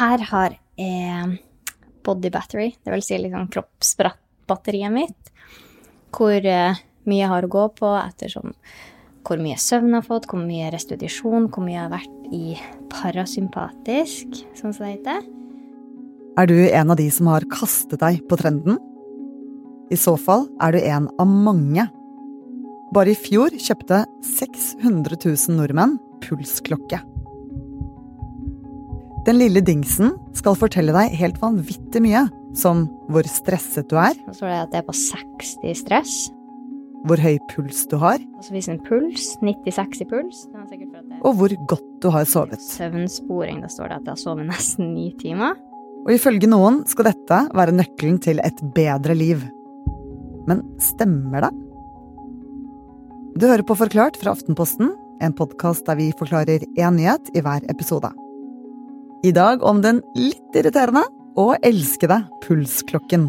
her har jeg body battery, det vil si liksom kroppsbatteriet mitt, hvor eh, mye jeg har å gå på ettersom hvor mye søvn jeg har fått, hvor mye restitusjon, hvor mye jeg har vært i parasympatisk, sånn som det heter. Er du en av de som har kastet deg på trenden? I så fall er du en av mange. Bare i fjor kjøpte 600 000 nordmenn pulsklokke. Den lille dingsen skal fortelle deg helt vanvittig mye, som hvor stresset du er, Så står det at jeg er på 60 stress. hvor høy puls du har, Og så viser den puls, 96 i puls. Og hvor godt du har sovet. søvnsporing. Da står det at jeg har sovet nesten ni timer. Og ifølge noen skal dette være nøkkelen til et bedre liv. Men stemmer det? Du hører på Forklart fra Aftenposten, en podkast der vi forklarer én nyhet i hver episode. I dag om den litt irriterende og elskede pulsklokken.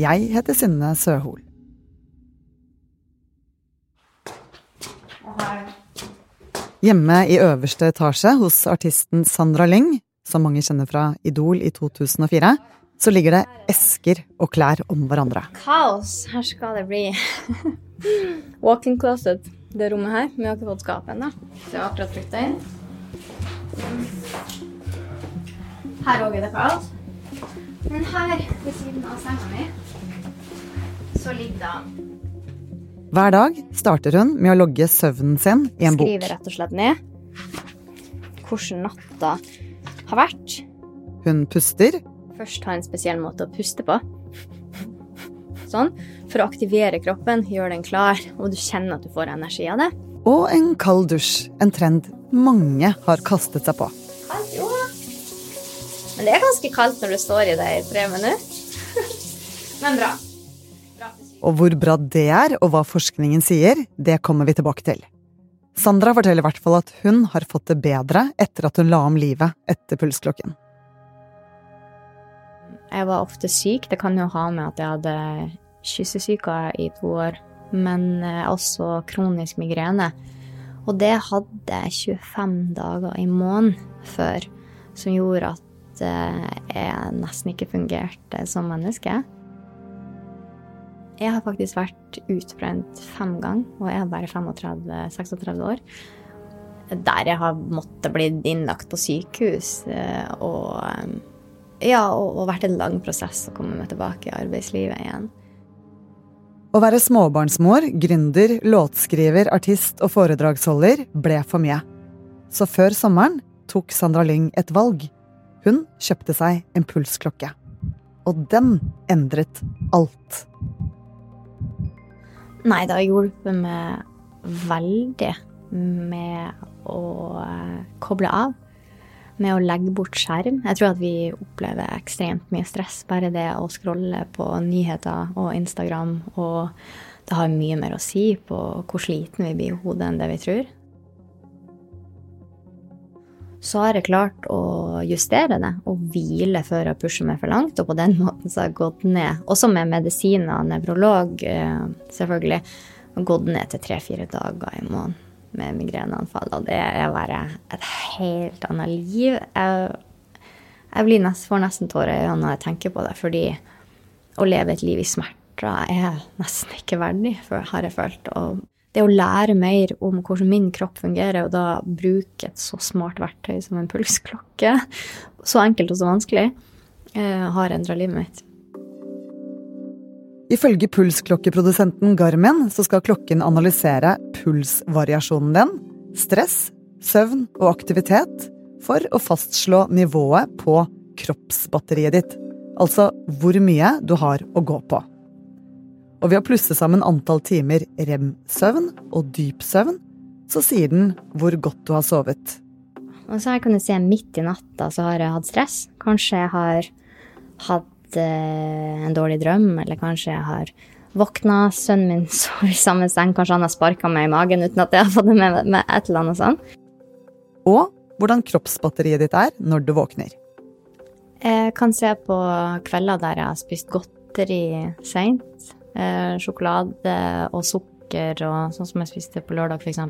Jeg heter Synne Søhol. Hjemme i øverste etasje hos artisten Sandra Lyng, som mange kjenner fra Idol i 2004, så ligger det esker og klær om hverandre. Kaos! Her skal det bli walk-in closet, det rommet her. Vi har ikke fått skapet ennå. Jeg har akkurat flytta inn. Her òg er det kaldt. Men her ved siden av senga mi så ligger det Hver dag starter hun med å logge søvnen sin i en bok. Skriver rett og slett ned hvordan natta har vært. Hun puster, Først ha en spesiell måte å puste på. Sånn. For å aktivere kroppen, gjøre den klar, og du kjenner at du får energi av det. og en kald dusj, en trend mange har kastet seg på. Kaldt, jo da. Men det er ganske kaldt når du står i det i tre minutter. Men bra. Bra. Og hvor bra det er, og hva forskningen sier, det kommer vi tilbake til. Sandra forteller i hvert fall at hun har fått det bedre etter at hun la om livet etter pulsklokken. Jeg var ofte syk. Det kan jo ha med at jeg hadde kyssesyke i to år. Men eh, også kronisk migrene. Og det hadde jeg 25 dager i måneden før, som gjorde at eh, jeg nesten ikke fungerte som menneske. Jeg har faktisk vært utbrent fem ganger, og jeg er bare 35-36 år. Der jeg har måttet bli innlagt på sykehus eh, og eh, ja, og, og vært en lang prosess å komme meg tilbake i arbeidslivet igjen. Å være småbarnsmor, gründer, låtskriver, artist og foredragsholder ble for mye. Så før sommeren tok Sandra Lyng et valg. Hun kjøpte seg en pulsklokke. Og den endret alt. Nei, det har hjulpet meg veldig med å eh, koble av. Med å legge bort skjerm. Jeg tror at vi opplever ekstremt mye stress. Bare det å scrolle på nyheter og Instagram. Og det har mye mer å si på hvor sliten vi blir i hodet enn det vi tror. Så har jeg klart å justere det og hvile før jeg pusher meg for langt. Og på den måten så har jeg gått ned, også med medisiner og nevrolog, eh, selvfølgelig, gått ned til tre-fire dager i måneden med migreneanfall. Og det er bare et helt annet liv. Jeg, jeg nest, får nesten tårer i øynene når jeg tenker på det, fordi å leve et liv i smerter er nesten ikke verdig, har jeg følt. Og det å lære mer om hvordan min kropp fungerer, og da bruke et så smart verktøy som en pulsklokke, så enkelt og så vanskelig, eh, har endra livet mitt. Ifølge pulsklokkeprodusenten Garmin så skal klokken analysere pulsvariasjonen din, stress, søvn og aktivitet for å fastslå nivået på kroppsbatteriet ditt. Altså hvor mye du har å gå på. Og ved å plusse sammen antall timer rem-søvn og dyp søvn, så sier den hvor godt du har sovet. Og så har jeg kunnet se midt i natta så har jeg hatt stress. Kanskje jeg har hatt eh, en dårlig drøm, eller kanskje jeg har våkna, sønnen min sover i samme seng, kanskje han har sparka meg i magen uten at jeg har fått det med, med et eller annet sånt. Og hvordan kroppsbatteriet ditt er når du våkner. Jeg kan se på kvelder der jeg har spist godteri seint. Eh, sjokolade og sukker og sånn som jeg spiste på lørdag, f.eks.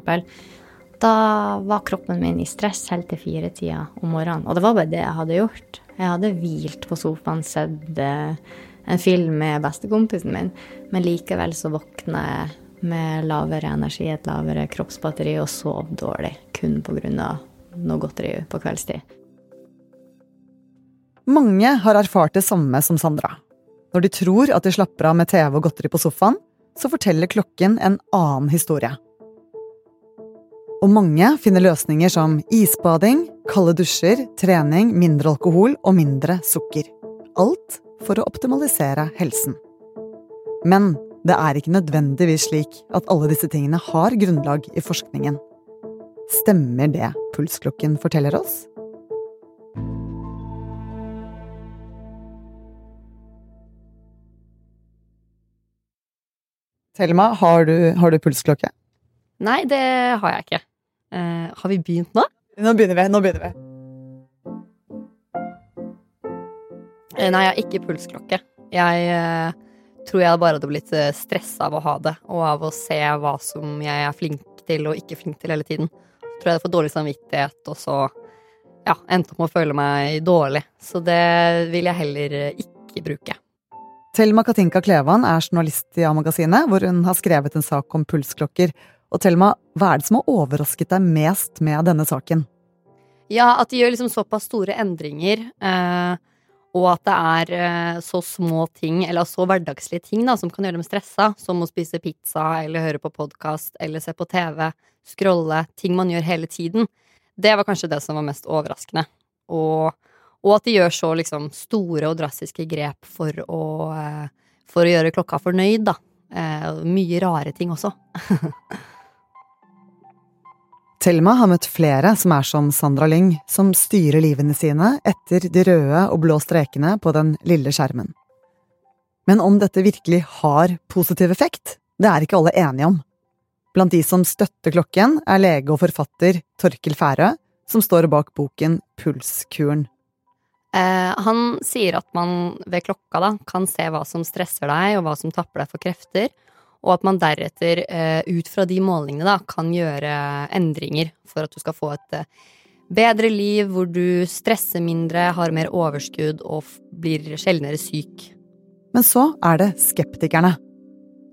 da var kroppen min i stress helt til firetida om morgenen. Og det var bare det jeg hadde gjort. Jeg hadde hvilt på sofaen, sett eh, en film med bestekompisen min, men likevel så våkna jeg med lavere energi, et lavere kroppsbatteri, og sov dårlig kun pga. noe godteri på kveldstid. Mange har erfart det samme som Sandra. Når de tror at de slapper av med TV og godteri på sofaen, så forteller klokken en annen historie. Og mange finner løsninger som isbading, kalde dusjer, trening, mindre alkohol og mindre sukker. Alt for å optimalisere helsen. Men det er ikke nødvendigvis slik at alle disse tingene har grunnlag i forskningen. Stemmer det pulsklokken forteller oss? Thelma, har du, har du pulsklokke? Nei, det har jeg ikke. Uh, har vi begynt nå? Nå begynner vi. Nå begynner vi. Uh, nei, jeg har ikke pulsklokke. Jeg uh, tror jeg bare hadde blitt stressa av å ha det, og av å se hva som jeg er flink til og ikke flink til hele tiden. Jeg tror jeg jeg får dårlig samvittighet, og så ja, endte opp med å føle meg dårlig. Så det vil jeg heller ikke bruke. Thelma Katinka Klevan er journalist i A-magasinet, hvor hun har skrevet en sak om pulsklokker. Og Thelma, hva er det som har overrasket deg mest med denne saken? Ja, at de gjør liksom såpass store endringer, eh, og at det er eh, så små ting, eller så hverdagslige ting, da, som kan gjøre dem stressa, som å spise pizza eller høre på podkast eller se på TV, scrolle, ting man gjør hele tiden. Det var kanskje det som var mest overraskende. Og og at de gjør så liksom store og drastiske grep for å, eh, for å gjøre klokka fornøyd, da. Mye rare ting også. Thelma har møtt flere som er som Sandra Lyng, som styrer livene sine etter de røde og blå strekene på den lille skjermen. Men om dette virkelig har positiv effekt, det er ikke alle enige om. Blant de som støtter klokken, er lege og forfatter Torkil Færø, som står bak boken Pulskuren. Eh, han sier at man ved klokka da, kan se hva som stresser deg, og hva som tapper deg for krefter, og at man deretter, eh, ut fra de målingene, da, kan gjøre endringer for at du skal få et eh, bedre liv hvor du stresser mindre, har mer overskudd og blir sjeldnere syk. Men så er det skeptikerne.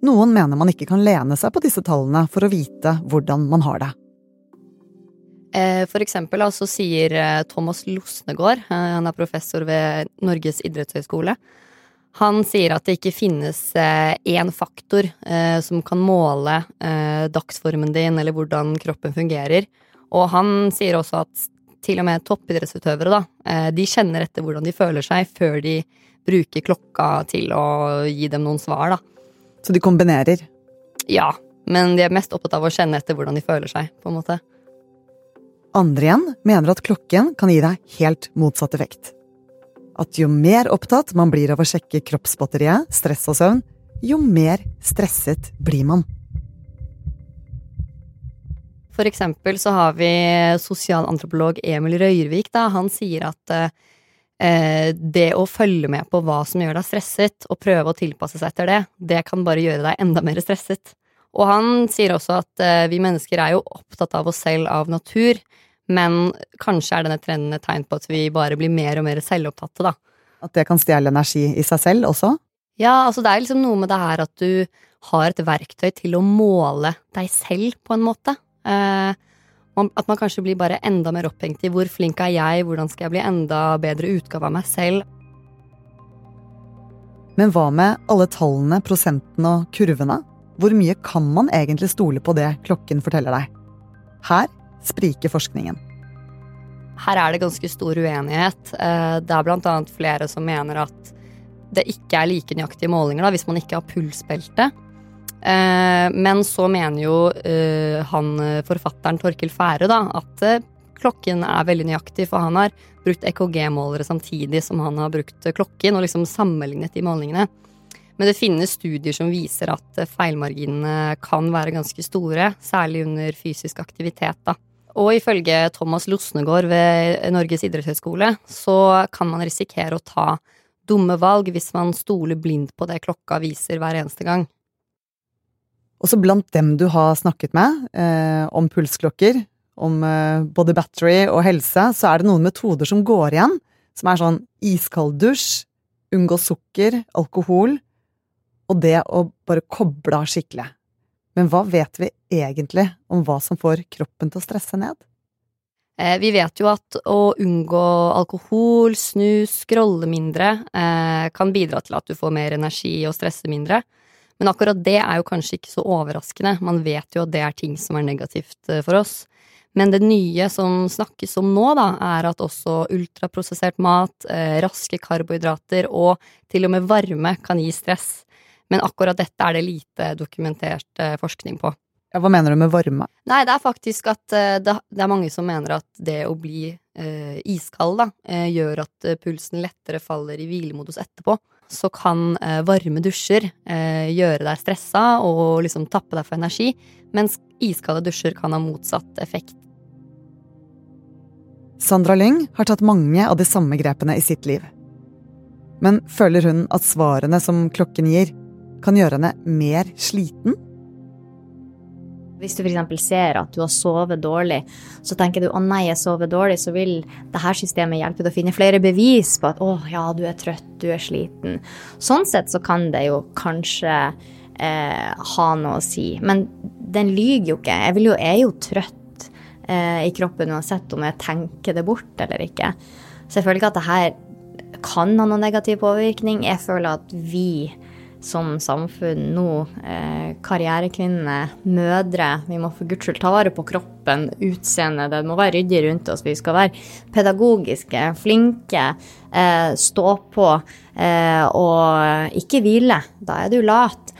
Noen mener man ikke kan lene seg på disse tallene for å vite hvordan man har det. Eh, for eksempel så sier Thomas Losnegård, han er professor ved Norges idrettshøgskole, han sier at det ikke finnes én faktor som kan måle dagsformen din eller hvordan kroppen fungerer. Og han sier også at til og med toppidrettsutøvere, da, de kjenner etter hvordan de føler seg før de bruker klokka til å gi dem noen svar, da. Så de kombinerer? Ja, men de er mest opptatt av å kjenne etter hvordan de føler seg, på en måte. Andre igjen mener at klokken kan gi deg helt motsatt effekt. At jo mer opptatt man blir av å sjekke kroppsbatteriet, stress og søvn, jo mer stresset blir man. For eksempel så har vi sosialantropolog Emil Røyrvik. Da. Han sier at eh, det å følge med på hva som gjør deg stresset, og prøve å tilpasse seg etter det, det kan bare gjøre deg enda mer stresset. Og han sier også at eh, vi mennesker er jo opptatt av oss selv av natur, men kanskje er denne trenden et tegn på at vi bare blir mer og mer selvopptatte, da. At det kan stjele energi i seg selv også? Ja, altså det er liksom noe med det her at du har et verktøy til å måle deg selv, på en måte. Eh, at man kanskje blir bare enda mer opphengt i hvor flink er jeg, hvordan skal jeg bli enda bedre utgave av meg selv. Men hva med alle tallene, prosentene og kurvene? Hvor mye kan man egentlig stole på det klokken forteller deg? Her spriker forskningen. Her er det ganske stor uenighet. Eh, det er annet flere som mener at det ikke er like nøyaktige målinger da, hvis man ikke har pulsbelte. Eh, men så mener jo eh, han forfatteren Torkil Fære da, at klokken er veldig nøyaktig, for han har brukt EKG-målere samtidig som han har brukt klokken, og liksom sammenlignet de målingene. Men det finnes studier som viser at feilmarginene kan være ganske store, særlig under fysisk aktivitet. da. Og ifølge Thomas Losnegård ved Norges idrettshøgskole så kan man risikere å ta dumme valg hvis man stoler blindt på det klokka viser hver eneste gang. Også blant dem du har snakket med eh, om pulsklokker, om eh, både battery og helse, så er det noen metoder som går igjen, som er sånn iskald dusj, unngå sukker, alkohol og det å bare koble av skikkelig. Men hva vet vi egentlig om hva som får kroppen til å stresse ned? Eh, vi vet jo at å unngå alkohol, snus, scrolle mindre eh, kan bidra til at du får mer energi og stresse mindre. Men akkurat det er jo kanskje ikke så overraskende. Man vet jo at det er ting som er negativt eh, for oss. Men det nye som snakkes om nå, da, er at også ultraprosessert mat, raske karbohydrater og til og med varme kan gi stress. Men akkurat dette er det lite dokumentert eh, forskning på. Ja, hva mener du med varme? Nei, det er faktisk at eh, det, er mange som mener at det å bli eh, iskald da, eh, gjør at eh, pulsen lettere faller i hvilemodus etterpå. Så kan eh, varme dusjer gjøre deg stressa og liksom tappe deg for energi, mens iskalde dusjer kan ha motsatt effekt. Sandra Lyng har tatt mange av de samme grepene i sitt liv. Men føler hun at svarene som klokken gir, kan gjøre henne mer sliten? Hvis du f.eks. ser at du har sovet dårlig, så tenker du å nei, jeg sover dårlig, så vil dette systemet hjelpe deg å finne flere bevis på at å ja, du er trøtt, du er sliten. Sånn sett så kan det jo kanskje eh, ha noe å si. Men den lyver jo ikke. Jeg, jo, er jo trøtt eh, i kroppen uansett om jeg tenker det bort eller ikke. Så jeg føler ikke at det her kan ha noen negativ påvirkning. Jeg føler at vi som samfunn nå, eh, karrierekvinner, mødre. Vi må for guds ta vare på kroppen, utseendet. Det må være ryddig rundt oss. Vi skal være pedagogiske, flinke, eh, stå på eh, og ikke hvile. Da er du lat.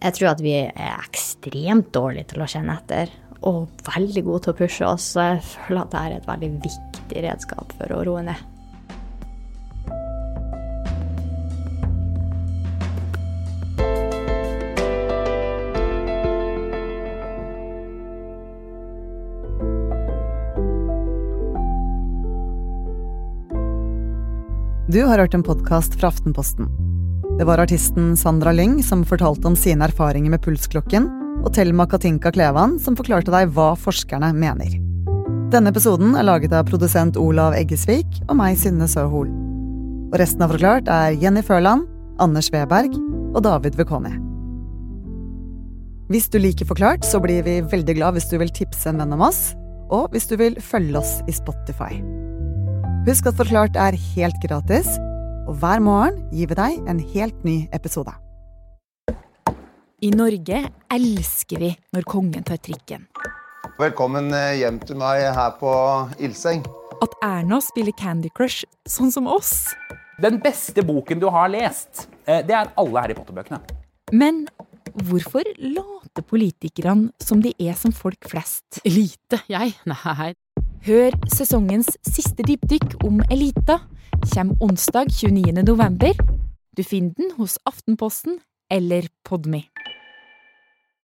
Jeg tror at vi er ekstremt dårlige til å kjenne etter. Og veldig gode til å pushe oss. Så jeg føler at dette er et veldig viktig redskap for å roe ned. Du har hørt en podkast fra Aftenposten. Det var artisten Sandra Lyng som fortalte om sine erfaringer med pulsklokken, og Thelma Katinka Klevan som forklarte deg hva forskerne mener. Denne episoden er laget av produsent Olav Eggesvik og meg, Synne Søhol. Og resten av Forklart er Jenny Førland, Anders Weberg og David Vekoni. Hvis du liker Forklart, så blir vi veldig glad hvis du vil tipse en venn om oss, og hvis du vil følge oss i Spotify. Husk at Forklart er helt gratis, og hver morgen gir vi deg en helt ny episode. I Norge elsker vi når kongen tar trikken. Velkommen eh, hjem til meg her på Ildseng. At Erna spiller Candy Crush sånn som oss. Den beste boken du har lest, eh, det er alle Harry Potter-bøkene. Men hvorfor later politikerne som de er som folk flest? Elite, jeg? Nei. Hør sesongens siste dypdykk om Elita. Kjem onsdag 29. november. Du finner den hos Aftenposten eller Podmy.